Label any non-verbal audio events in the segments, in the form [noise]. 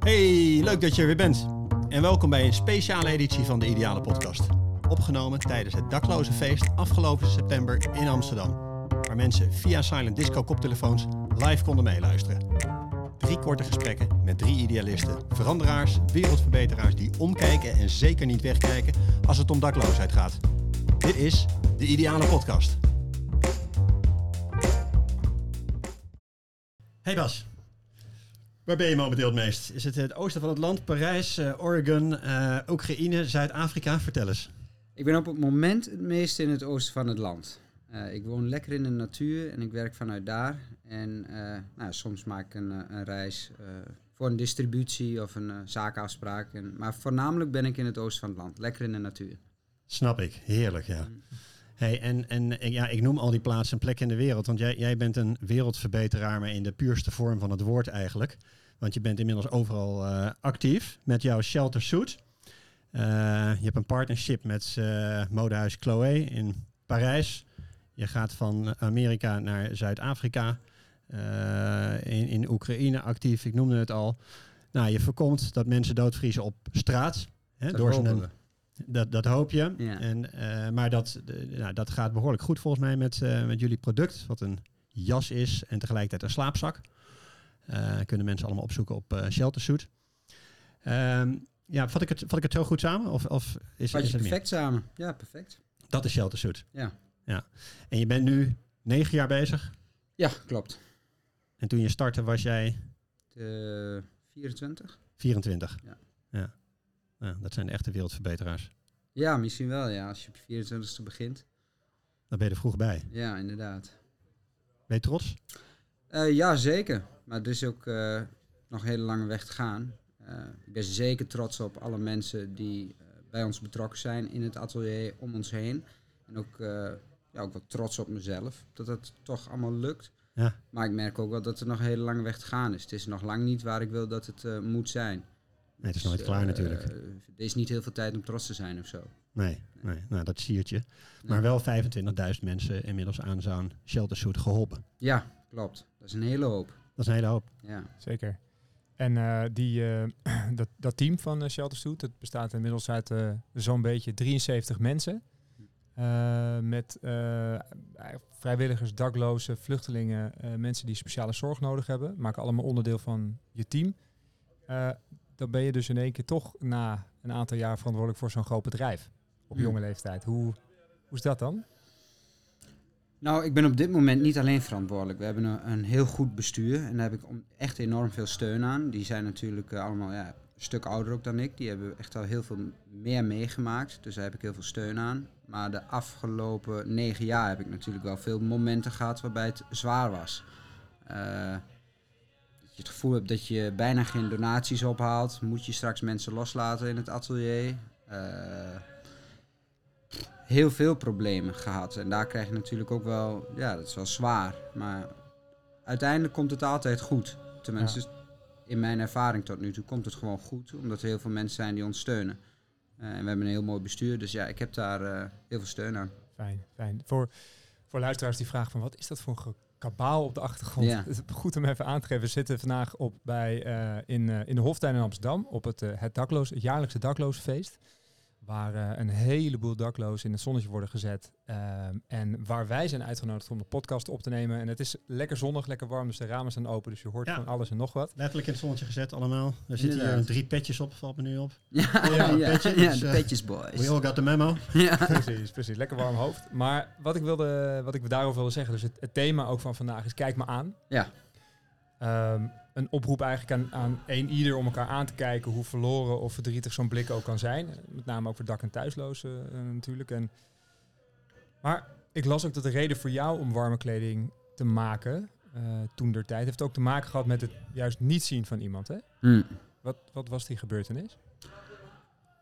Hey, leuk dat je er weer bent. En welkom bij een speciale editie van de Ideale Podcast. Opgenomen tijdens het daklozenfeest afgelopen september in Amsterdam. Waar mensen via silent disco koptelefoons live konden meeluisteren. Drie korte gesprekken met drie idealisten, veranderaars, wereldverbeteraars die omkijken en zeker niet wegkijken als het om dakloosheid gaat. Dit is de Ideale Podcast. Hey Bas, waar ben je momenteel het meest? Is het het oosten van het land, Parijs, eh, Oregon, eh, Oekraïne, Zuid-Afrika? Vertel eens. Ik ben op het moment het meest in het oosten van het land. Eh, ik woon lekker in de natuur en ik werk vanuit daar. En eh, nou, soms maak ik een, een reis eh, voor een distributie of een zakenafspraak. En, maar voornamelijk ben ik in het oosten van het land, lekker in de natuur. Snap ik, heerlijk ja. Hey, en en ja, ik noem al die plaatsen een plek in de wereld, want jij, jij bent een wereldverbeteraar, maar in de puurste vorm van het woord eigenlijk. Want je bent inmiddels overal eh, actief met jouw Shelter Suit. Eh, je hebt een partnership met eh, modehuis Chloé in Parijs. Je gaat van Amerika naar Zuid-Afrika. in, in Oekraïne actief, ik noemde het al. Nou, je voorkomt dat mensen doodvriezen op straat. Hè, door ze hopen een, we. Dat, dat hoop je. Ja. En, eh, maar dat, nou, dat gaat behoorlijk goed volgens mij met, eh, met jullie product. Wat een jas is en tegelijkertijd een slaapzak. Eh, kunnen mensen allemaal opzoeken op Sheltersuit. Ehm ja, vat ik, het, vat ik het zo goed samen? Of, of is, Vat is je het meer? perfect samen? Ja, perfect. Dat is Sheltersuit. Ja. ja. En je bent nu negen jaar bezig. Ja, klopt. En toen je startte was jij De 24? 24. Ja. ja. Ja, dat zijn de echte wereldverbeteraars. Ja, misschien wel ja, als je op je 24ste begint. Daar ben je er vroeg bij. Ja, inderdaad. Ben je trots? Eh, ja, zeker. Maar er is ook eh, nog een hele lange weg te gaan. Eh, ik ben zeker trots op alle mensen die bij ons betrokken zijn in het atelier om ons heen. En ook, ja, ook wat trots op mezelf dat het toch allemaal lukt. Ja. Maar ik merk ook wel dat er nog een hele lange weg te gaan is. Het is nog lang niet waar ik wil dat het moet zijn. Nee, het is Dus, nooit klaar eh, natuurlijk. Er is niet heel veel tijd om trots te zijn of zo. Nee, nee. Nou, dat siert je. Maar wel 25.000 mensen inmiddels aan zo'n sheltersuit geholpen. Ja, klopt. Dat is een hele hoop. Dat is een hele hoop. Ja. Zeker. En eh, die, eh, [clears throat] dat, dat team van uh, Shelter Suit, dat bestaat inmiddels uit zo'n beetje 73 mensen. Eh, met eh, vrijwilligers, daklozen, vluchtelingen, eh, mensen die speciale zorg nodig hebben. Maken allemaal onderdeel van je team. Dan ben je dus in één keer toch na een aantal jaar verantwoordelijk voor zo'n groot bedrijf. Op Hmm. jonge leeftijd. Hoe, hoe is dat dan? Nou, ik ben op dit moment niet alleen verantwoordelijk. We hebben een, een heel goed bestuur en daar heb ik echt enorm veel steun aan. Die zijn natuurlijk eh, allemaal ja, een stuk ouder ook dan ik. Die hebben echt al heel veel meer meegemaakt, dus daar heb ik heel veel steun aan. Maar de afgelopen negen jaar heb ik natuurlijk wel veel momenten gehad waarbij het zwaar was. Eh, je het gevoel hebt dat je bijna geen donaties ophaalt. Moet je straks mensen loslaten in het atelier? Eh, heel veel problemen gehad. En daar krijg je natuurlijk ook wel, ja, dat is wel zwaar. Maar uiteindelijk komt het altijd goed. Tenminste, in mijn ervaring tot nu toe komt het gewoon goed. Omdat er heel veel mensen zijn die ons steunen. Eh, en we hebben een heel mooi bestuur. Dus ja, ik heb daar eh, heel veel steun aan. Fijn, fijn. Voor, voor luisteraars die vragen van wat is dat voor een kabaal op de achtergrond? Ja. Het is goed om even aan te geven. We zitten vandaag op bij, eh, in, eh, in de Hoftuin in Amsterdam op het, eh, het, dakloos, het jaarlijkse daklozenfeest. Waar eh, een heleboel daklozen in het zonnetje worden gezet. Ehm, en waar wij zijn uitgenodigd om de podcast op te nemen. En het is lekker zonnig, lekker warm, dus de ramen staan open. Dus je hoort Ja. van alles en nog wat. Letterlijk in het zonnetje gezet allemaal. Er zitten hier drie petjes op, valt me nu op. [laughs] Ja, ja, ja, petje, ja, dus, de eh, Petjes Boys. We all got the memo. [laughs] Ja. precies, precies. Lekker warm hoofd. Maar wat ik, wilde, wat ik daarover wilde zeggen, dus het, het thema ook van vandaag is kijk me aan. Ja. Ehm, een oproep eigenlijk aan, aan één ieder om elkaar aan te kijken hoe verloren of verdrietig zo'n blik ook kan zijn. Met name ook voor dak- en thuislozen eh, natuurlijk. En, maar ik las ook dat de reden voor jou om warme kleding te maken eh, toen der tijd heeft ook te maken gehad met het juist niet zien van iemand. Hè? Hm. Wat, wat was die gebeurtenis?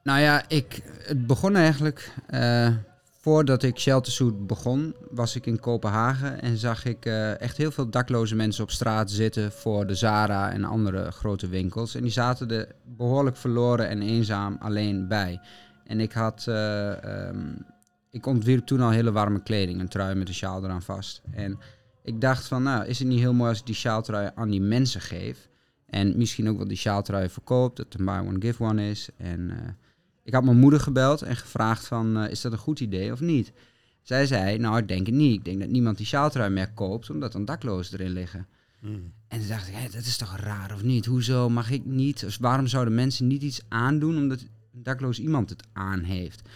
Nou ja, ik, het begon eigenlijk. eh, voordat ik Shelter Suit begon, was ik in Kopenhagen en zag ik eh, echt heel veel dakloze mensen op straat zitten voor de Zara en andere grote winkels. En die zaten er behoorlijk verloren en eenzaam alleen bij. En ik had. eh, ehm, ik ontwierp toen al hele warme kleding, een trui met een sjaal eraan vast. En ik dacht van, nou, is het niet heel mooi als ik die sjaaltrui aan die mensen geef? En misschien ook wel die sjaaltrui verkoopt, dat een buy one give one is. En eh, ik had mijn moeder gebeld en gevraagd van, eh, is dat een goed idee of niet? Zij zei, nou ik denk het niet. Ik denk dat niemand die sjaaltrui meer koopt, omdat er daklozen erin liggen. Mm. En toen dacht ik, hé, dat is toch raar of niet? Hoezo mag ik niet? Dus waarom zouden mensen niet iets aandoen omdat een dakloos iemand het aan heeft?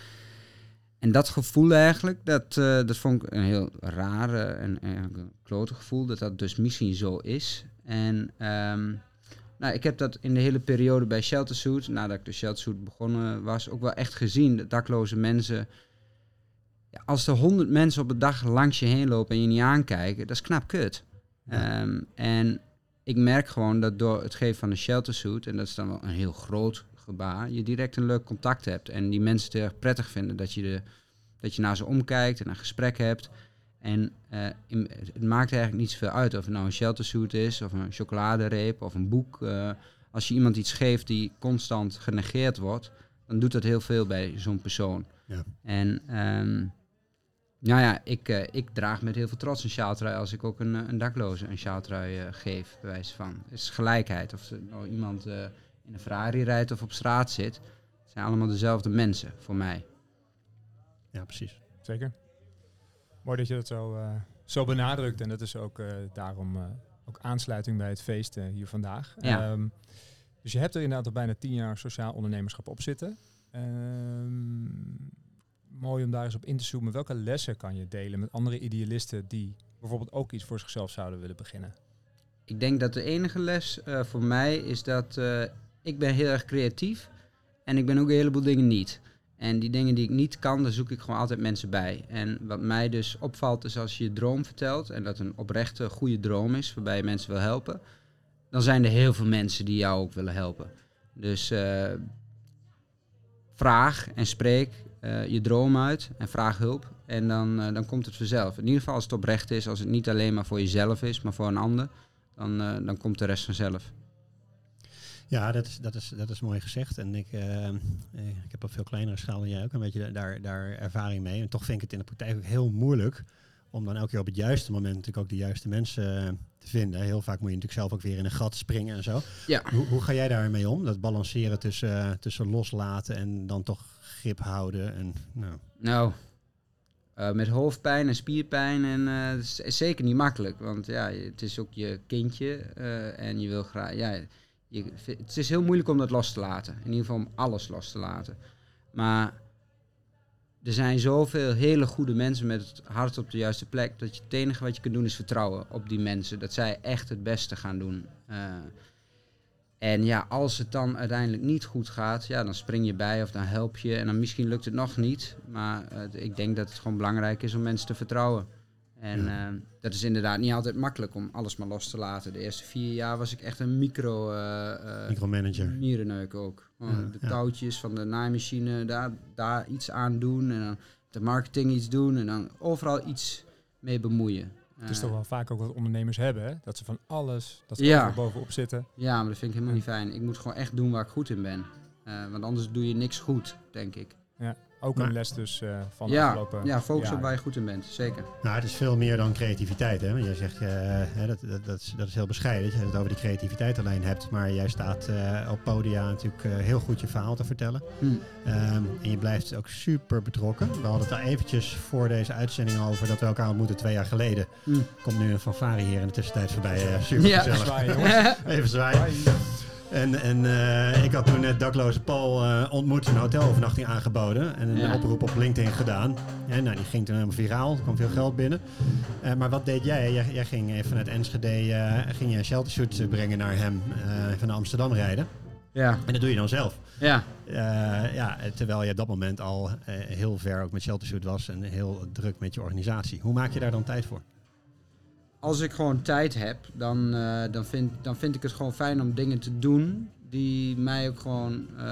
En dat gevoel eigenlijk, dat, eh, dat vond ik een heel raar en een klote gevoel, dat dat dus misschien zo is. En ehm, nou, ik heb dat in de hele periode bij Shelter Suit, nadat ik de Shelter Suit begonnen was, ook wel echt gezien. Dat dakloze mensen, ja, als er honderd mensen op een dag langs je heen lopen en je niet aankijken, dat is knap kut. Ehm, en ik merk gewoon dat door het geven van een shelter suit, en dat is dan wel een heel groot gebaar, je direct een leuk contact hebt. En die mensen het heel erg prettig vinden dat je, de, dat je naar ze omkijkt en een gesprek hebt. En eh, in- het maakt eigenlijk niet zoveel uit of het nou een shelter suit is, of een chocoladereep, of een boek. Eh, als je iemand iets geeft die constant genegeerd wordt, dan doet dat heel veel bij zo'n persoon. Ja. En ehm, nou ja, ik, eh, ik draag met heel veel trots een sjaaltrui als ik ook een, een dakloze een sjaaltrui geef, bij wijze van. Het is gelijkheid. Of nou iemand in een Ferrari rijdt of op straat zit. Het zijn allemaal dezelfde mensen voor mij. Ja, precies. Zeker. Mooi dat je dat zo, eh, zo benadrukt. En dat is ook eh, daarom eh, ook aansluiting bij het feest hier vandaag. Ja. Ehm, dus je hebt er inderdaad al bijna tien jaar sociaal ondernemerschap op zitten. Ehm, mooi om daar eens op in te zoomen. Welke lessen kan je delen met andere idealisten die bijvoorbeeld ook iets voor zichzelf zouden willen beginnen? Ik denk dat de enige les voor mij is dat ik ben heel erg creatief. En ik ben ook een heleboel dingen niet. En die dingen die ik niet kan, daar zoek ik gewoon altijd mensen bij. En wat mij dus opvalt is als je je droom vertelt en dat een oprechte goede droom is waarbij je mensen wil helpen, dan zijn er heel veel mensen die jou ook willen helpen. Dus eh, vraag en spreek eh, je droom uit en vraag hulp. En dan, eh, dan komt het vanzelf. In ieder geval als het oprecht is, als het niet alleen maar voor jezelf is, maar voor een ander, dan, dan komt de rest vanzelf. Ja, dat is, dat is, dat is mooi gezegd. En ik, eh, eh, ik heb op veel kleinere schaal dan jij ook een beetje daar, daar ervaring mee. En toch vind ik het in de praktijk ook heel moeilijk om dan elke keer op het juiste moment natuurlijk ook de juiste mensen te vinden. Heel vaak moet je natuurlijk zelf ook weer in een gat springen en zo. Ja. Hoe, hoe ga jij daarmee om? Dat balanceren tussen, eh, tussen loslaten en dan toch grip houden. En, nou, Nou, met hoofdpijn en spierpijn en het is zeker niet makkelijk. Want ja, het is ook je kindje en je wil graag... Ja, je, het is heel moeilijk om dat los te laten. In ieder geval om alles los te laten. Maar er zijn zoveel hele goede mensen met het hart op de juiste plek... dat je het enige wat je kunt doen is vertrouwen op die mensen. Dat zij echt het beste gaan doen. Eh, en ja, als het dan uiteindelijk niet goed gaat, ja, dan spring je bij of dan help je. En dan misschien lukt het nog niet. Maar eh, ik denk dat het gewoon belangrijk is om mensen te vertrouwen. En Ja. eh, dat is inderdaad niet altijd makkelijk om alles maar los te laten. De eerste vier jaar was ik echt een micro... eh, eh, micromanager. Mierenneuk ook. Ja, de ja. touwtjes van de naaimachine, daar, daar iets aan doen. En dan de marketing iets doen. En dan overal iets mee bemoeien. Het is Eh, toch wel vaak ook wat ondernemers hebben, hè? dat ze van alles, dat ze Ja. bovenop zitten. Ja, maar dat vind ik helemaal niet fijn. Ik moet gewoon echt doen waar ik goed in ben. Eh, want anders doe je niks goed, denk ik. Ook Maar- een les dus eh, van de ja, afgelopen ja, focus op jaren. waar je goed in bent. Zeker. Nou, het is veel meer dan creativiteit. Hè? Want jij zegt, eh, hè, dat, dat, dat, is, dat is heel bescheiden dat je het over die creativiteit alleen hebt. Maar jij staat eh, op podia natuurlijk eh, heel goed je verhaal te vertellen. Hm. Ehm, en je blijft ook super betrokken. We hadden het daar eventjes voor deze uitzending over dat we elkaar ontmoeten twee jaar geleden. Hm. Komt nu een fanfare hier in de tussentijd voorbij. eh, [laughs] super Ja. gezellig. Zwaaien, jongens. [laughs] [laughs] Even zwaaien. En, en eh, ik had toen net dakloze Paul eh, ontmoet, een hotelovernachting aangeboden. En een Ja. oproep op LinkedIn gedaan. Ja, nou, die ging toen helemaal viraal. Er kwam veel geld binnen. Eh, maar wat deed jij? Jij, jij ging even vanuit Enschede ging je een sheltershoot eh, brengen naar hem. naar Amsterdam rijden. Ja, En dat doe je dan zelf. ja. Ja, terwijl je op dat moment al heel ver ook met sheltershoot was. En heel druk met je organisatie. Hoe maak je daar dan tijd voor? Als ik gewoon tijd heb, dan, eh, dan, vind, dan vind ik het gewoon fijn om dingen te doen die mij ook gewoon, eh,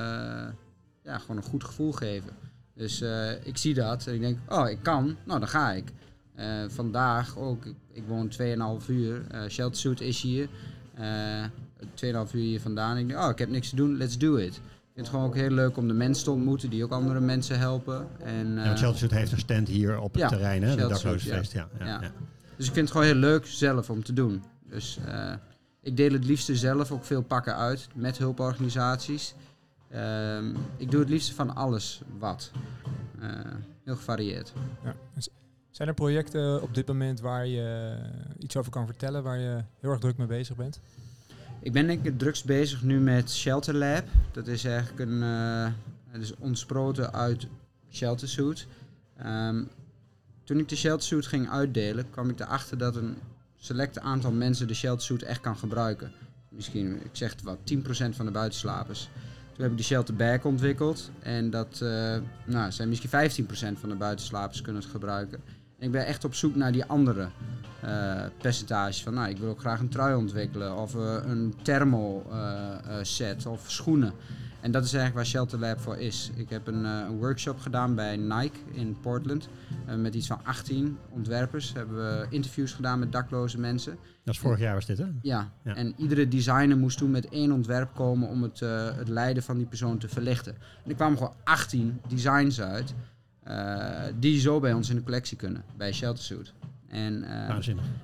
ja, gewoon een goed gevoel geven. Dus eh, ik zie dat en ik denk, oh, ik kan, nou dan ga ik. Vandaag ook, ik, ik woon 2,5 uur, eh Sheltersuit is hier. eh 2,5 uur hier vandaan. Ik denk, oh, ik heb niks te doen, let's do it. Ik vind het gewoon ook heel leuk om de mensen te ontmoeten die ook andere mensen helpen. En, Ja, want sheltershoot heeft een stand hier op het ja, terrein, hè? De daklozenfeest. Ja. Ja, Ja. Dus ik vind het gewoon heel leuk zelf om te doen. Dus eh, ik deel het liefste zelf ook veel pakken uit met hulporganisaties. Ehm, ik doe het liefste van alles wat. Eh, heel gevarieerd. Ja. Dus Zijn er projecten op dit moment waar je eh, iets over kan vertellen, waar je heel erg druk mee bezig bent? Ik ben denk ik het drukst bezig nu met Shelter Lab. Dat is eigenlijk een, het is ontsproten uit Shelter Suit. Ehm, toen ik de Shelter Suit ging uitdelen, kwam ik erachter dat een select aantal mensen de Shelter Suit echt kan gebruiken. Misschien, ik zeg het wat, 10% van de buitenslapers. Toen heb ik de Shelter Bag ontwikkeld en dat eh, nou, zijn misschien 15% van de buitenslapers kunnen het gebruiken. En ik ben echt op zoek naar die andere eh percentages. Van, nou, ik wil ook graag een trui ontwikkelen of eh, een eh, set of schoenen. En dat is eigenlijk waar Shelter Lab voor is. Ik heb een, eh, een workshop gedaan bij Nike in Portland. Eh, met iets van 18 ontwerpers. Hebben we interviews gedaan met dakloze mensen. Dat is vorig jaar was dit, hè? Ja. Ja. en iedere designer moest toen met één ontwerp komen om het, eh, het lijden van die persoon te verlichten. En er kwamen gewoon 18 designs uit. die zo bij ons in de collectie kunnen, bij Shelter Suit. En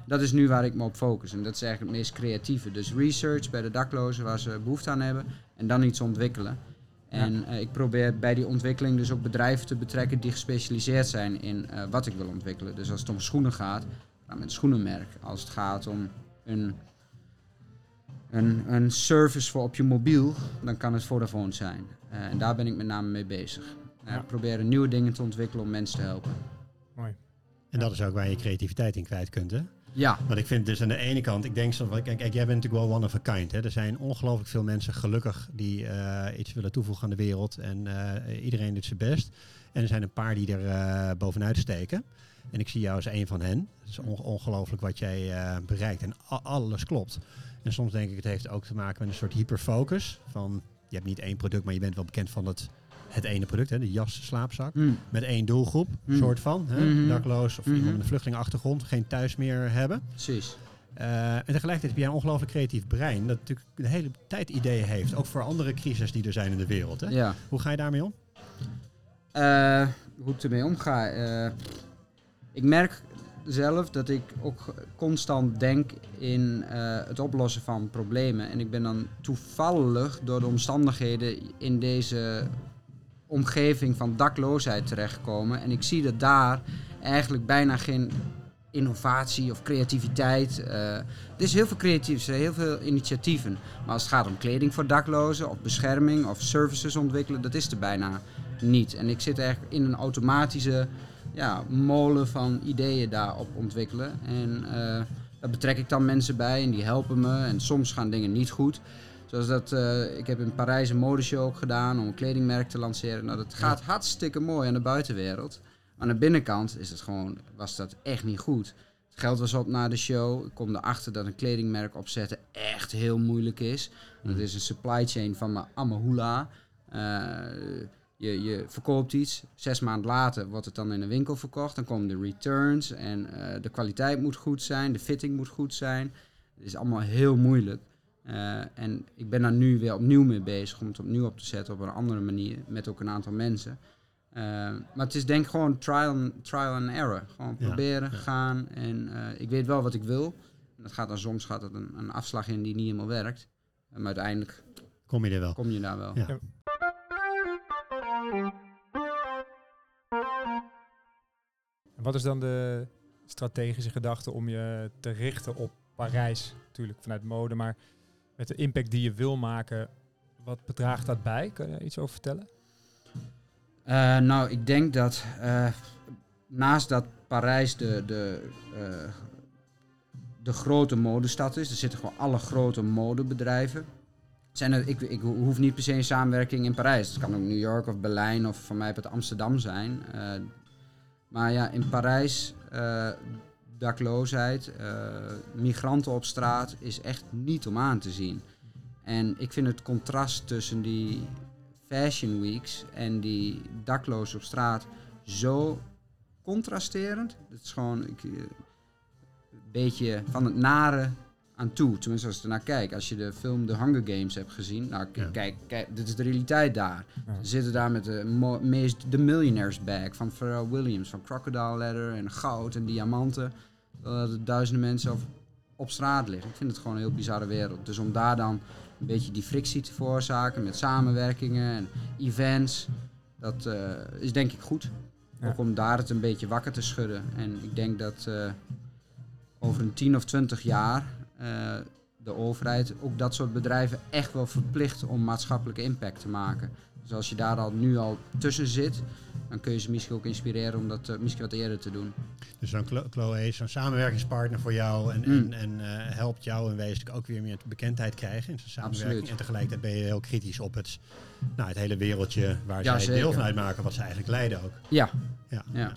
dat is nu waar ik me op focus. En dat is eigenlijk het meest creatieve. Dus research bij de daklozen waar ze behoefte aan hebben. En dan iets ontwikkelen. En eh, ik probeer bij die ontwikkeling dus ook bedrijven te betrekken die gespecialiseerd zijn in eh, wat ik wil ontwikkelen. Dus als het om schoenen gaat, dan met een schoenenmerk. Als het gaat om een, een, een service voor op je mobiel, dan kan het Vodafone zijn. Eh, en daar ben ik met name mee bezig. Ja. Ik probeer nieuwe dingen te ontwikkelen om mensen te helpen. Mooi. En dat is ook waar je creativiteit in kwijt kunt, hè? Ja, Want ik vind dus aan de ene kant, ik denk zo, kijk, jij bent natuurlijk wel one of a kind. Hè? Er zijn ongelooflijk veel mensen gelukkig die eh, iets willen toevoegen aan de wereld. En eh, iedereen doet zijn best. En er zijn een paar die er eh, bovenuit steken. En ik zie jou als een van hen. Het is on- ongelooflijk wat jij bereikt. En alles klopt. En soms denk ik, het heeft ook te maken met een soort hyperfocus. Van, je hebt niet één product, maar je bent wel bekend van het, het ene product. Hè? De jas, slaapzak. Hm. Met één doelgroep, Mm. soort van. Hè? Mhm. Dakloos of iemand met een vluchtelingenachtergrond. Geen thuis meer hebben. precies. Eh, en tegelijkertijd heb jij een ongelooflijk creatief brein. Dat natuurlijk de hele tijd ideeën heeft. Ook voor andere crises die er zijn in de wereld. Hè? Ja. Hoe ga je daarmee om? Eh, hoe ik ermee omga. eh, ik merk zelf dat ik ook constant denk in het oplossen van problemen. En ik ben dan toevallig door de omstandigheden in deze omgeving van dakloosheid terechtgekomen. En ik zie dat daar eigenlijk bijna geen innovatie of creativiteit. eh, er is heel veel creatiefs, heel veel initiatieven. Maar als het gaat om kleding voor daklozen of bescherming of services ontwikkelen, dat is er bijna niet. En ik zit eigenlijk in een automatische ja, molen van ideeën daarop ontwikkelen. En eh, daar betrek ik dan mensen bij en die helpen me. En soms gaan dingen niet goed. Zoals dat, eh, ik heb in Parijs een modeshow ook gedaan om een kledingmerk te lanceren. Nou, dat gaat hartstikke mooi aan de buitenwereld. Aan de binnenkant is het gewoon, was dat echt niet goed. Het geld was op na de show. Ik kom erachter dat een kledingmerk opzetten echt heel moeilijk is. Dat is een supply chain van mijn Amahula. Eh, je, je verkoopt iets, zes maanden later wordt het dan in een winkel verkocht. Dan komen de returns en eh, de kwaliteit moet goed zijn, de fitting moet goed zijn. Het is allemaal heel moeilijk. Eh, en ik ben daar nu weer opnieuw mee bezig om het opnieuw op te zetten op een andere manier, met ook een aantal mensen. Eh, maar het is denk ik gewoon trial, trial and error. Gewoon Ja, proberen, ja. gaan. En eh, ik weet wel wat ik wil. En dat gaat dan soms gaat het een, een afslag in die niet helemaal werkt. Maar uiteindelijk Kom je er wel? kom je daar wel. Ja. Ja. En wat is dan de strategische gedachte om je te richten op Parijs? Natuurlijk vanuit mode, maar met de impact die je wil maken, wat bedraagt dat bij? Kan je iets over vertellen? Eh, nou, ik denk dat eh, naast dat Parijs de, de, eh, de grote modestad is, er zitten gewoon alle grote modebedrijven. Zijn er, ik, ik hoef niet per se een samenwerking in Parijs. Het kan ook New York of Berlijn of van mij het Amsterdam zijn. Maar ja, in Parijs, dakloosheid, eh, migranten op straat is echt niet om aan te zien. En ik vind het contrast tussen die fashion weeks en die daklozen op straat zo contrasterend. Het is gewoon ik, eh, een beetje van het nare aan toe. Tenminste, als ik ernaar kijk. Als je de film The Hunger Games hebt gezien. Nou, Ja. kijk, kijk, dit is de realiteit daar. Ja. Ze zitten daar met de meest de millionaires bag van Pharrell Williams. Van Crocodile Leather en goud en diamanten. Terwijl er duizenden mensen op straat liggen. Ik vind het gewoon een heel bizarre wereld. Dus om daar dan een beetje die frictie te veroorzaken met samenwerkingen en events, dat eh, is denk ik goed. Ja. Ook om daar het een beetje wakker te schudden. En ik denk dat eh, over een 10 of 20 jaar de overheid ook dat soort bedrijven echt wel verplicht om maatschappelijke impact te maken. Dus als je daar al nu al tussen zit, dan kun je ze misschien ook inspireren om dat eh, misschien wat eerder te doen. Dus zo'n Chlo- Chloe is zo'n samenwerkingspartner voor jou en, Mm. en, en eh, helpt jou in wezen ook weer meer bekendheid krijgen in zijn samenwerking. Absoluut. En tegelijkertijd ben je heel kritisch op het, nou, het hele wereldje waar Ja, zij deel van uitmaken, wat ze eigenlijk leiden ook. Ja, Ja. ja. Ja,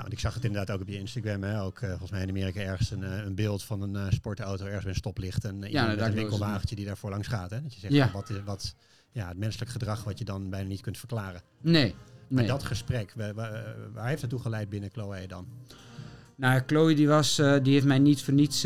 want ik zag het inderdaad ook op je Instagram. Hè? Ook eh, volgens mij in Amerika ergens een, eh, een beeld van een eh, sportauto ergens bij een stoplicht. En uh, nou, een winkelwagentje die daarvoor langs gaat. Hè? Dat je zegt, Ja. wat, wat ja, het menselijk gedrag wat je dan bijna niet kunt verklaren. Nee. Maar nee. dat gesprek, wa- wa- waar heeft dat toe geleid binnen Chloe dan? Nou, Chloe die was, die heeft mij niet voor niets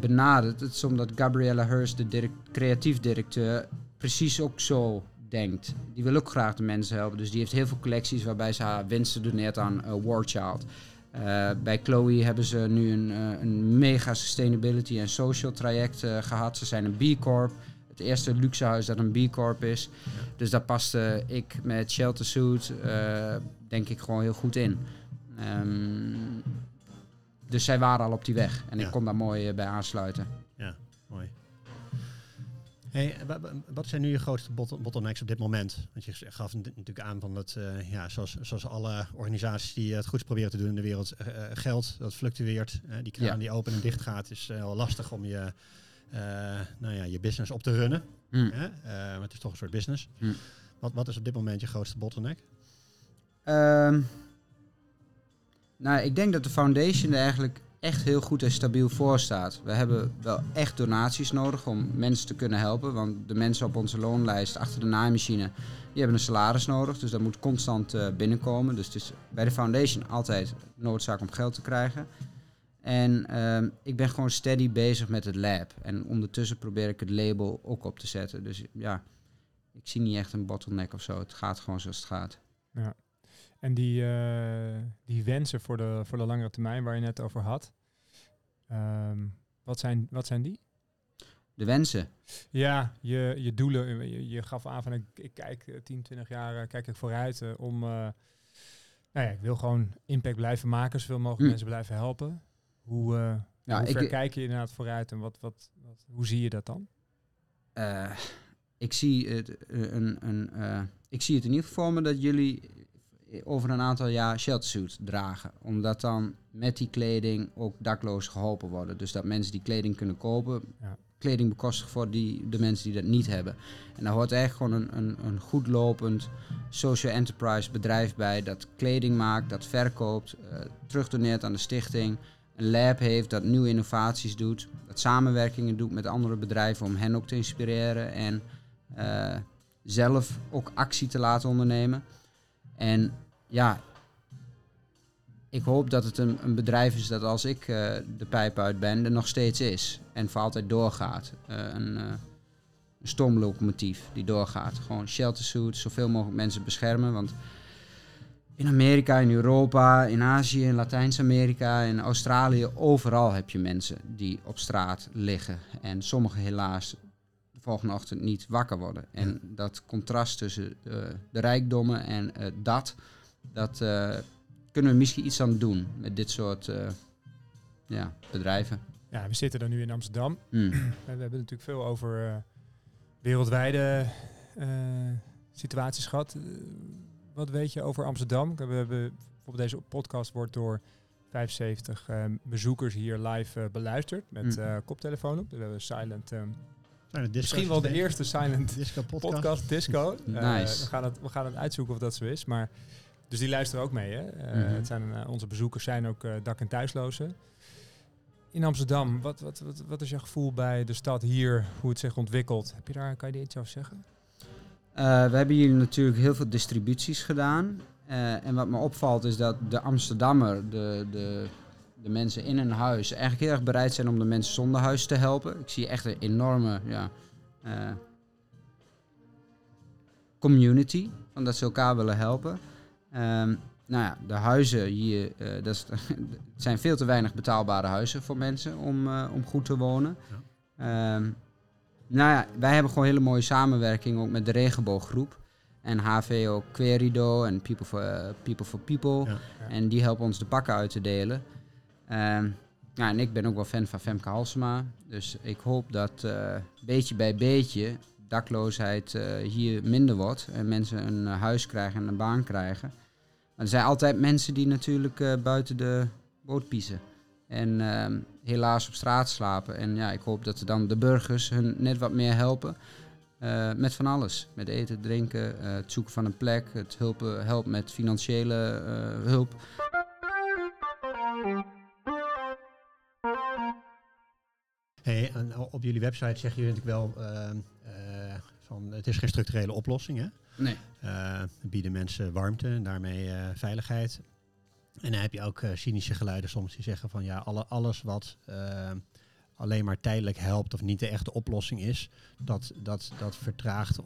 benaderd. Het is omdat Gabriella Hurst, de direct- creatief directeur, precies ook zo denkt. Die wil ook graag de mensen helpen. Dus die heeft heel veel collecties waarbij ze haar winsten doneert aan eh, War Child. Eh, bij Chloe hebben ze nu een, eh, een mega sustainability en social traject eh, gehad. Ze zijn een B Corp. Het eerste luxe huis dat een B Corp is. Dus daar paste ik met Shelter Suit denk ik gewoon heel goed in. Ehm, dus zij waren al op die weg. En Ja. ik kon daar mooi bij aansluiten. Mooi. Hey, wat zijn nu je grootste bot- bottlenecks op dit moment? Want je gaf natuurlijk aan van dat, eh, ja, zoals, zoals alle organisaties die het goed proberen te doen in de wereld, eh, eh, geld dat fluctueert. Die kraan Ja. die open en dicht gaat, is wel lastig om je, nou ja, je business op te runnen. Hm. Eh, maar het is toch een soort business. Hm. Wat, wat is op dit moment je grootste bottleneck? Ehm, nou, ik denk dat de foundation er eigenlijk echt heel goed en stabiel voor staat. We hebben wel echt donaties nodig om mensen te kunnen helpen. Want de mensen op onze loonlijst achter de naaimachine, die hebben een salaris nodig. Dus dat moet constant eh, binnenkomen. Dus het is bij de foundation altijd noodzaak om geld te krijgen. En ehm, ik ben gewoon steady bezig met het lab. En ondertussen probeer ik het label ook op te zetten. Dus ja, ik zie niet echt een bottleneck of zo. Het gaat gewoon zoals het gaat. En die, eh, die wensen voor de, voor de langere termijn waar je net over had. Ehm, wat, zijn, wat zijn die? De wensen. Ja, je, je doelen. Je, je gaf aan van ik, ik kijk eh, 10, 20 jaar eh, kijk ik vooruit eh, om. eh, nou ja, ik wil gewoon impact blijven maken, zoveel mogelijk Hm. mensen blijven helpen. Hoe, eh Ja, hoe ik- ver kijk je inderdaad vooruit en wat, wat, wat, hoe zie je dat dan? Eh, ik, zie het, eh, een, een, eh, ik zie het in ieder geval me dat jullie over een aantal jaar sheltersuits dragen. Omdat dan met die kleding ook daklozen geholpen worden. Dus dat mensen die kleding kunnen kopen. Ja. Kleding bekostigen voor die, de mensen die dat niet hebben. En daar hoort echt gewoon een, een, een goed lopend social enterprise bedrijf bij. Dat kleding maakt, dat verkoopt, eh terugdoneert aan de stichting. Een lab heeft dat nieuwe innovaties doet. Dat samenwerkingen doet met andere bedrijven om hen ook te inspireren. En eh, zelf ook actie te laten ondernemen. En ja, ik hoop dat het een, een bedrijf is dat als ik eh, de pijp uit ben, er nog steeds is. En voor altijd doorgaat. Eh, een, eh, een stoomlocomotief die doorgaat. Gewoon shelter suits, zoveel mogelijk mensen beschermen. Want in Amerika, in Europa, in Azië, in Latijns-Amerika, in Australië, overal heb je mensen die op straat liggen. En sommigen helaas de volgende ochtend niet wakker worden. En dat contrast tussen eh, de rijkdommen en eh, dat, dat eh, kunnen we misschien iets aan doen met dit soort ja, bedrijven. Ja, we zitten dan nu in Amsterdam. Hmm. [clears throat] We hebben natuurlijk veel over wereldwijde situaties gehad. Eh, wat weet je over Amsterdam? We hebben bijvoorbeeld deze podcast wordt door 75 eh, bezoekers hier live beluisterd met Mm. eh, koptelefoon op. We hebben silent. eh, Het misschien wel de eerste silent disco [laughs] podcast. podcast disco. [laughs] Eh, Nice. we, gaan het, we gaan het uitzoeken of dat zo is. Maar, dus die luisteren ook mee. Hè? Eh, Mhm. het zijn, eh, onze bezoekers zijn ook dak- en thuislozen. In Amsterdam, wat, wat, wat, wat is je gevoel bij de stad hier, hoe het zich ontwikkelt? Heb je daar, kan je daar iets over zeggen? Eh, we hebben hier natuurlijk heel veel distributies gedaan. Eh, en wat me opvalt is dat de Amsterdammer, de, de, de mensen in een huis, eigenlijk heel erg bereid zijn om de mensen zonder huis te helpen. Ik zie echt een enorme ja, eh, community, van dat ze elkaar willen helpen. Ehm, nou ja, de huizen hier, eh, dat is, [laughs] zijn veel te weinig betaalbare huizen voor mensen om, eh, om goed te wonen. Ehm, nou ja, wij hebben gewoon hele mooie samenwerking ook met de regenbooggroep. En HVO Querido en People for People. For People. Ja. En die helpen ons de pakken uit te delen. Ehm, en ik ben ook wel fan van Femke Halsema. Dus ik hoop dat eh, beetje bij beetje dakloosheid eh, hier minder wordt. En mensen een huis krijgen en een baan krijgen. Er zijn altijd mensen die natuurlijk eh, buiten de boot piezen. En ehm, helaas op straat slapen. En ja, ik hoop dat dan de burgers hun net wat meer helpen. met van alles. Met eten, drinken, het zoeken van een plek. Het hulpen, help met financiële hulp. Hey, en op jullie website zeggen jullie natuurlijk wel ehm, eh, van het is geen structurele oplossing. Hè? Nee. Eh, we bieden mensen warmte en daarmee eh, veiligheid. En dan heb je ook cynische geluiden soms die zeggen van ja, alle, alles wat eh, alleen maar tijdelijk helpt of niet de echte oplossing is, dat, dat, dat vertraagt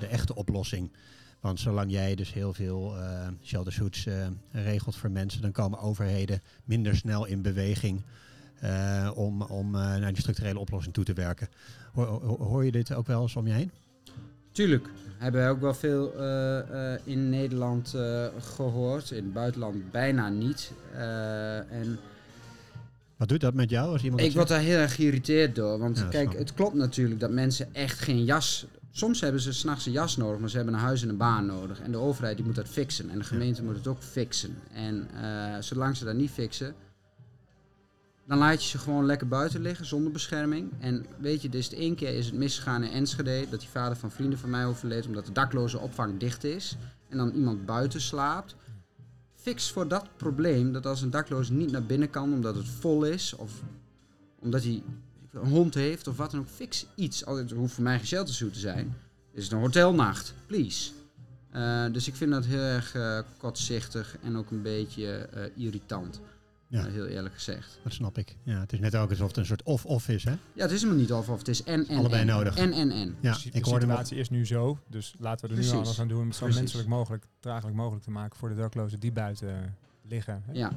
de echte oplossing. Want zolang jij dus heel veel eh sheltersuits eh regelt voor mensen, dan komen overheden minder snel in beweging eh, om, om eh, naar die structurele oplossing toe te werken. Hoor, je dit ook wel eens om je heen? Tuurlijk. Hebben we ook wel veel eh, in Nederland eh, gehoord. In het buitenland bijna niet. En Wat doet dat met jou als iemand ik word daar heel erg geïrriteerd door. Want Ja, kijk, het klopt natuurlijk dat mensen echt geen jas... Soms hebben ze s'nachts een jas nodig, maar ze hebben een huis en een baan nodig. En de overheid die moet dat fixen. En de gemeente moet het ook fixen. En zolang ze dat niet fixen... Dan laat je ze gewoon lekker buiten liggen zonder bescherming. En weet je, dus de één keer is het misgegaan in Enschede. Dat die vader van vrienden van mij overleed omdat de dakloze opvang dicht is. En dan iemand buiten slaapt. Fix voor dat probleem dat als een dakloze niet naar binnen kan omdat het vol is. Of omdat hij een hond heeft of wat dan ook. Fix iets. Het hoeft voor mij geen sheltersuit te zijn. Is het een hotelnacht? Please. Eh, dus ik vind dat heel erg eh, kortzichtig en ook een beetje eh, irritant. Ja. Eh, heel eerlijk gezegd. Dat snap ik. Ja, het is net ook alsof het een soort of-of is, hè? Ja, het is helemaal niet of of het is en en Allebei en. nodig. En en en. Ja, de ik hoorde hem situatie is nu zo, dus laten we er Precies. nu alles aan doen om het zo Precies. menselijk mogelijk, draaglijk mogelijk te maken voor de daklozen die buiten liggen. hè. Ja.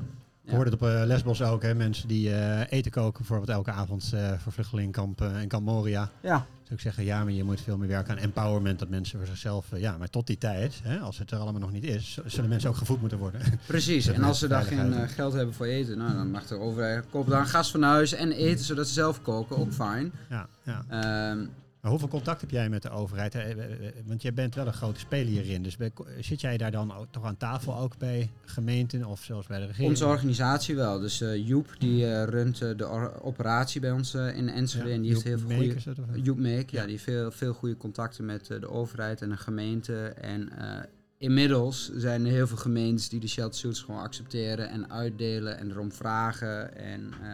Ik hoorde het op eh, Lesbos ook, hè? Mensen die eh, eten koken bijvoorbeeld elke avond eh, voor vluchtelingenkamp eh, en kamp Moria. Ja. Dus ik zeggen, ja, maar je moet veel meer werken aan empowerment. Dat mensen voor zichzelf, ja, maar tot die tijd, hè, als het er allemaal nog niet is, zullen mensen ook gevoed moeten worden. [laughs] Precies. En als ze daar geen geld hebben voor eten, nou, dan mag de overheid kopen daar een gas van huis en eten zodat ze zelf koken. Ook fijn. ja, ja. Ehm, Maar hoeveel contact heb jij met de overheid? hè? Eh, eh, Want jij bent wel een grote speler hierin. Dus zit jij daar dan ook, toch aan tafel ook bij gemeenten of zelfs bij de regering? onze organisatie wel. Dus eh, Joep die eh, runt eh, de operatie bij ons eh, in Enschede. en die heeft heel veel Make goede... Joep Make, ja, Ja. die heeft veel, veel goede contacten met eh, de overheid en de gemeente. En eh, inmiddels zijn er heel veel gemeentes die de shelter suits gewoon accepteren en uitdelen en erom vragen. En eh,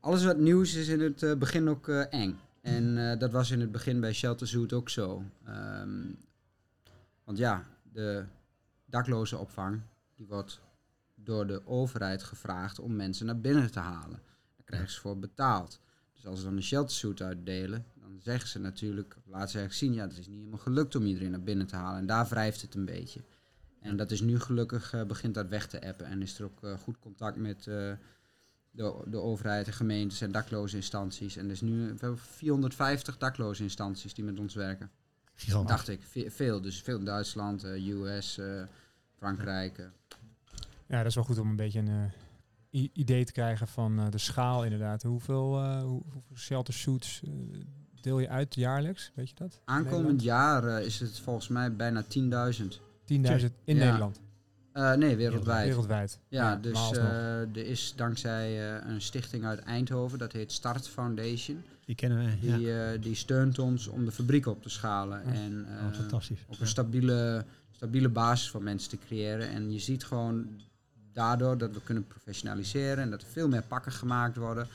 alles wat nieuws is in het eh, begin ook eh, eng. En eh, dat was in het begin bij Shelter Suit ook zo. Ehm, want ja, de daklozenopvang die wordt door de overheid gevraagd om mensen naar binnen te halen. Daar krijgen ze voor betaald. Dus als ze dan een sheltersuit uitdelen, dan zeggen ze natuurlijk, laten ze eigenlijk zien, ja, het is niet helemaal gelukt om iedereen naar binnen te halen. En daar wrijft het een beetje. En dat is nu gelukkig, eh, begint dat weg te appen. En is er ook eh, goed contact met de, de overheid, de gemeentes en dakloze instanties. En er is nu we hebben 450 dakloze instanties die met ons werken. Gigantisch. Dacht ik. Ve- veel. Dus veel in Duitsland, eh, US, eh, Frankrijk. eh. Ja, dat is wel goed om een beetje een idee te krijgen van de schaal inderdaad. Hoeveel, hoe, hoeveel shelter suits deel je uit jaarlijks? Weet je dat? Aankomend jaar is het volgens mij bijna 10.000. 10.000 in Ja. Nederland. Eh, nee, wereldwijd. Wereldwijd. Ja, dus eh, er is dankzij eh, een stichting uit Eindhoven, dat heet Start Foundation. Die kennen we. Ja. Die, eh, die steunt ons om de fabriek op te schalen. Ja. En eh, Oh, fantastisch. op een stabiele, stabiele basis voor mensen te creëren. En je ziet gewoon daardoor dat we kunnen professionaliseren en dat er veel meer pakken gemaakt worden.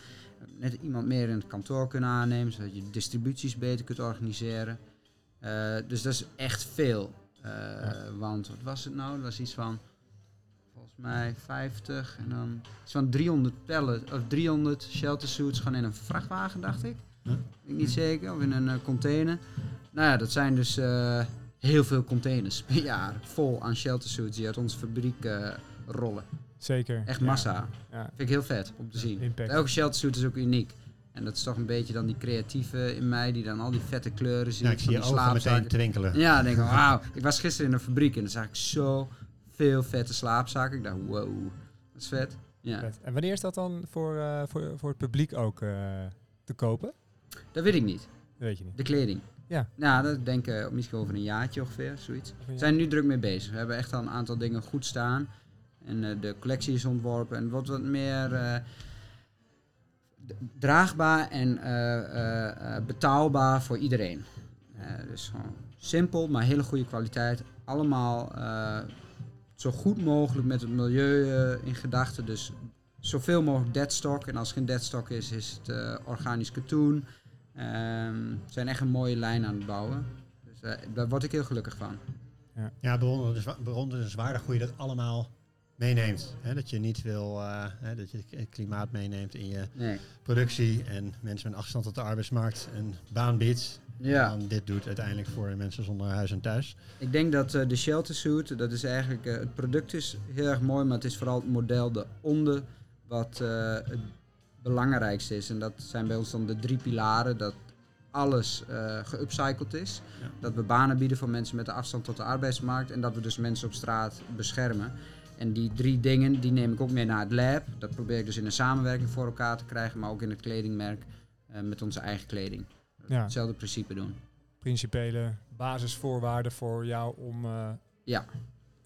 Net iemand meer in het kantoor kunnen aannemen, zodat je distributies beter kunt organiseren. Eh, dus dat is echt veel. Eh, Want wat was het nou? Dat was iets van volgens mij 50 en dan iets van 300 pallet of 300 shelter suits gewoon in een vrachtwagen, dacht ik. Weet ik niet zeker, of in een eh, container. Nou ja, dat zijn dus eh, heel veel containers per [laughs] jaar vol aan sheltersuits die uit onze fabriek rollen. Zeker. Echt massa. Ja, Vind ik heel vet om te zien. impact. Elke sheltersuit is ook uniek. En dat is toch een beetje dan die creatieve in mij die dan al die vette kleuren ziet. Ja, ik zie van je ogen meteen slaapzakken. twinkelen. Ja, dan denk ik, [laughs] wauw. Ik was gisteren in een fabriek en dan zag ik zo veel vette slaapzakken. Ik dacht, wow, dat is vet. Ja, Vet. En wanneer is dat dan voor, eh, voor, voor het publiek ook eh, te kopen? dat weet ik niet. Dat weet je niet. De kleding. Ja. Nou, dat denk ik misschien over een jaartje ongeveer, zoiets. We jaar? zijn nu druk mee bezig. We hebben echt al een aantal dingen goed staan. En eh, de collectie is ontworpen. En wordt wat meer eh, draagbaar en eh, eh, betaalbaar voor iedereen. Eh, dus gewoon simpel, maar hele goede kwaliteit. Allemaal zo goed mogelijk met het milieu in gedachten. Dus zoveel mogelijk deadstock. En als geen deadstock is, is het organisch katoen. We zijn echt een mooie lijn aan het bouwen. Dus daar word ik heel gelukkig van. Ja, bewonderenswa- bewonderenswaardig hoe je dat allemaal meeneemt. Hè, dat je niet wil, eh, hè, dat je het klimaat meeneemt in je Nee. productie en mensen met afstand tot de arbeidsmarkt een baan biedt. Ja. En dit doet uiteindelijk voor mensen zonder huis en thuis. Ik denk dat eh, de shelter suit, dat is eigenlijk, eh, het product is heel erg mooi, maar het is vooral het model eronder wat het belangrijkste is. En dat zijn bij ons dan de drie pilaren, dat alles eh geupcycled is. Ja. Dat we banen bieden voor mensen met de afstand tot de arbeidsmarkt en dat we dus mensen op straat beschermen. En die drie dingen, die neem ik ook mee naar het lab. Dat probeer ik dus in een samenwerking voor elkaar te krijgen, maar ook in het kledingmerk eh, met onze eigen kleding. Ja, Hetzelfde principe doen. principiële basisvoorwaarden voor jou om eh, Ja.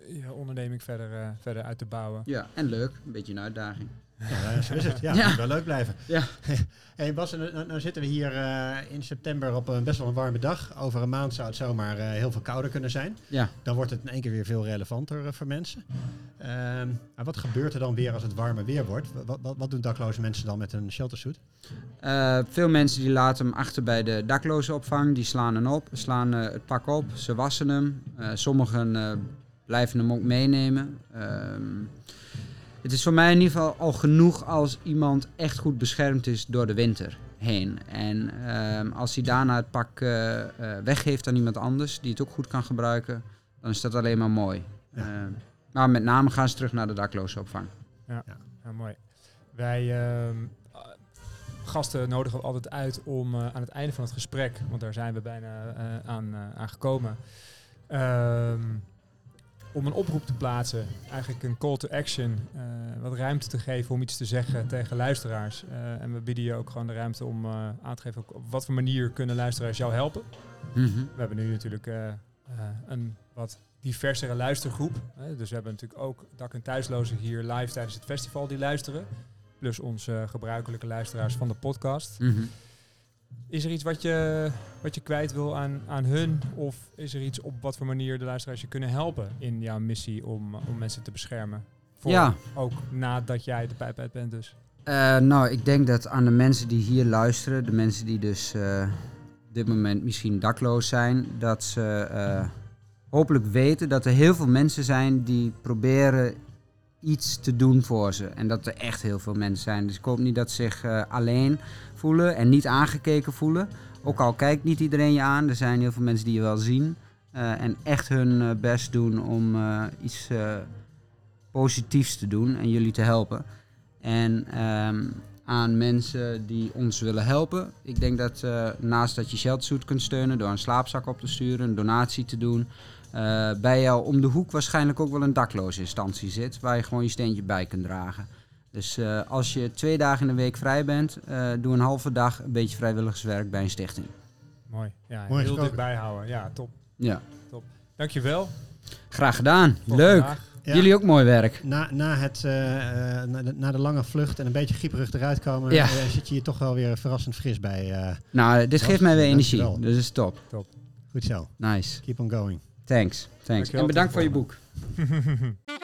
je onderneming verder, eh, verder uit te bouwen. Ja, en leuk, een beetje een uitdaging. Ja, zo is het. Ja, [laughs] Ja. moet wel leuk blijven. Ja. [laughs] hey Bas, nou, zitten we hier eh, in september op een best wel een warme dag. Over een maand zou het zomaar eh, heel veel kouder kunnen zijn. Ja. Dan wordt het in één keer weer veel relevanter voor mensen. Maar wat gebeurt er dan weer als het warmer weer wordt? Wat, wat, wat doen dakloze mensen dan met een sheltersuit? Eh, veel mensen die laten hem achter bij de daklozenopvang. Die slaan hem op, slaan eh, het pak op, ze wassen hem. Eh, sommigen blijven hem ook meenemen. Ehm, het is voor mij in ieder geval al genoeg als iemand echt goed beschermd is door de winter heen. En ehm, als hij daarna het pak weggeeft aan iemand anders die het ook goed kan gebruiken, dan is dat alleen maar mooi. Ja. Maar met name gaan ze terug naar de daklozenopvang. Ja, mooi. Wij ehm, eh, gasten nodigen we altijd uit om eh, aan het einde van het gesprek, want daar zijn we bijna eh, aan, eh, aan gekomen, ehm, om een oproep te plaatsen, eigenlijk een call to action, eh, wat ruimte te geven om iets te zeggen tegen luisteraars. Eh, en we bieden je ook gewoon de ruimte om eh, aan te geven op wat voor manier kunnen luisteraars jou helpen. Mhm. We hebben nu natuurlijk een wat diversere luistergroep. Dus we hebben natuurlijk ook dak- en thuislozen hier live tijdens het festival die luisteren. Plus onze gebruikelijke luisteraars van de podcast. Mhm. Is er iets wat je, wat je kwijt wil aan, aan hun? Of is er iets op wat voor manier de luisteraars je kunnen helpen in jouw missie om, eh, om mensen te beschermen? Voor Ja. Ook nadat jij de pijp uit bent dus. Eh, nou, ik denk dat aan de mensen die hier luisteren, de mensen die dus eh, dit moment misschien dakloos zijn, dat ze eh, hopelijk weten dat er heel veel mensen zijn die proberen iets te doen voor ze. En dat er echt heel veel mensen zijn. Dus ik hoop niet dat ze zich eh, alleen voelen en niet aangekeken voelen. Ook al kijkt niet iedereen je aan, er zijn heel veel mensen die je wel zien. eh, en echt hun best doen om iets positiefs te doen en jullie te helpen. En ehm, aan mensen die ons willen helpen. Ik denk dat eh, naast dat je Sheltersuit kunt steunen door een slaapzak op te sturen, een donatie te doen, eh, bij jou om de hoek waarschijnlijk ook wel een dakloze instantie zit, waar je gewoon je steentje bij kunt dragen. Dus eh, als je twee dagen in de week vrij bent, eh, doe een halve dag een beetje vrijwilligerswerk bij een stichting. Mooi. Ja, Mooi heel gesproken. dichtbij houden. Ja, top. Ja, Dankjewel. graag gedaan. Leuk. vandaag. Ja. Jullie ook mooi werk. Na, na, het, eh, eh, na, de, na de lange vlucht en een beetje grieperig eruit komen, Ja. eh, zit je hier toch wel weer verrassend fris bij. eh. Nou, dit geeft mij weer energie. Dus dat is top. goed zo. Nice. Keep on going. Thanks. Thanks. Dankjewel, En bedankt voor je boek. [laughs]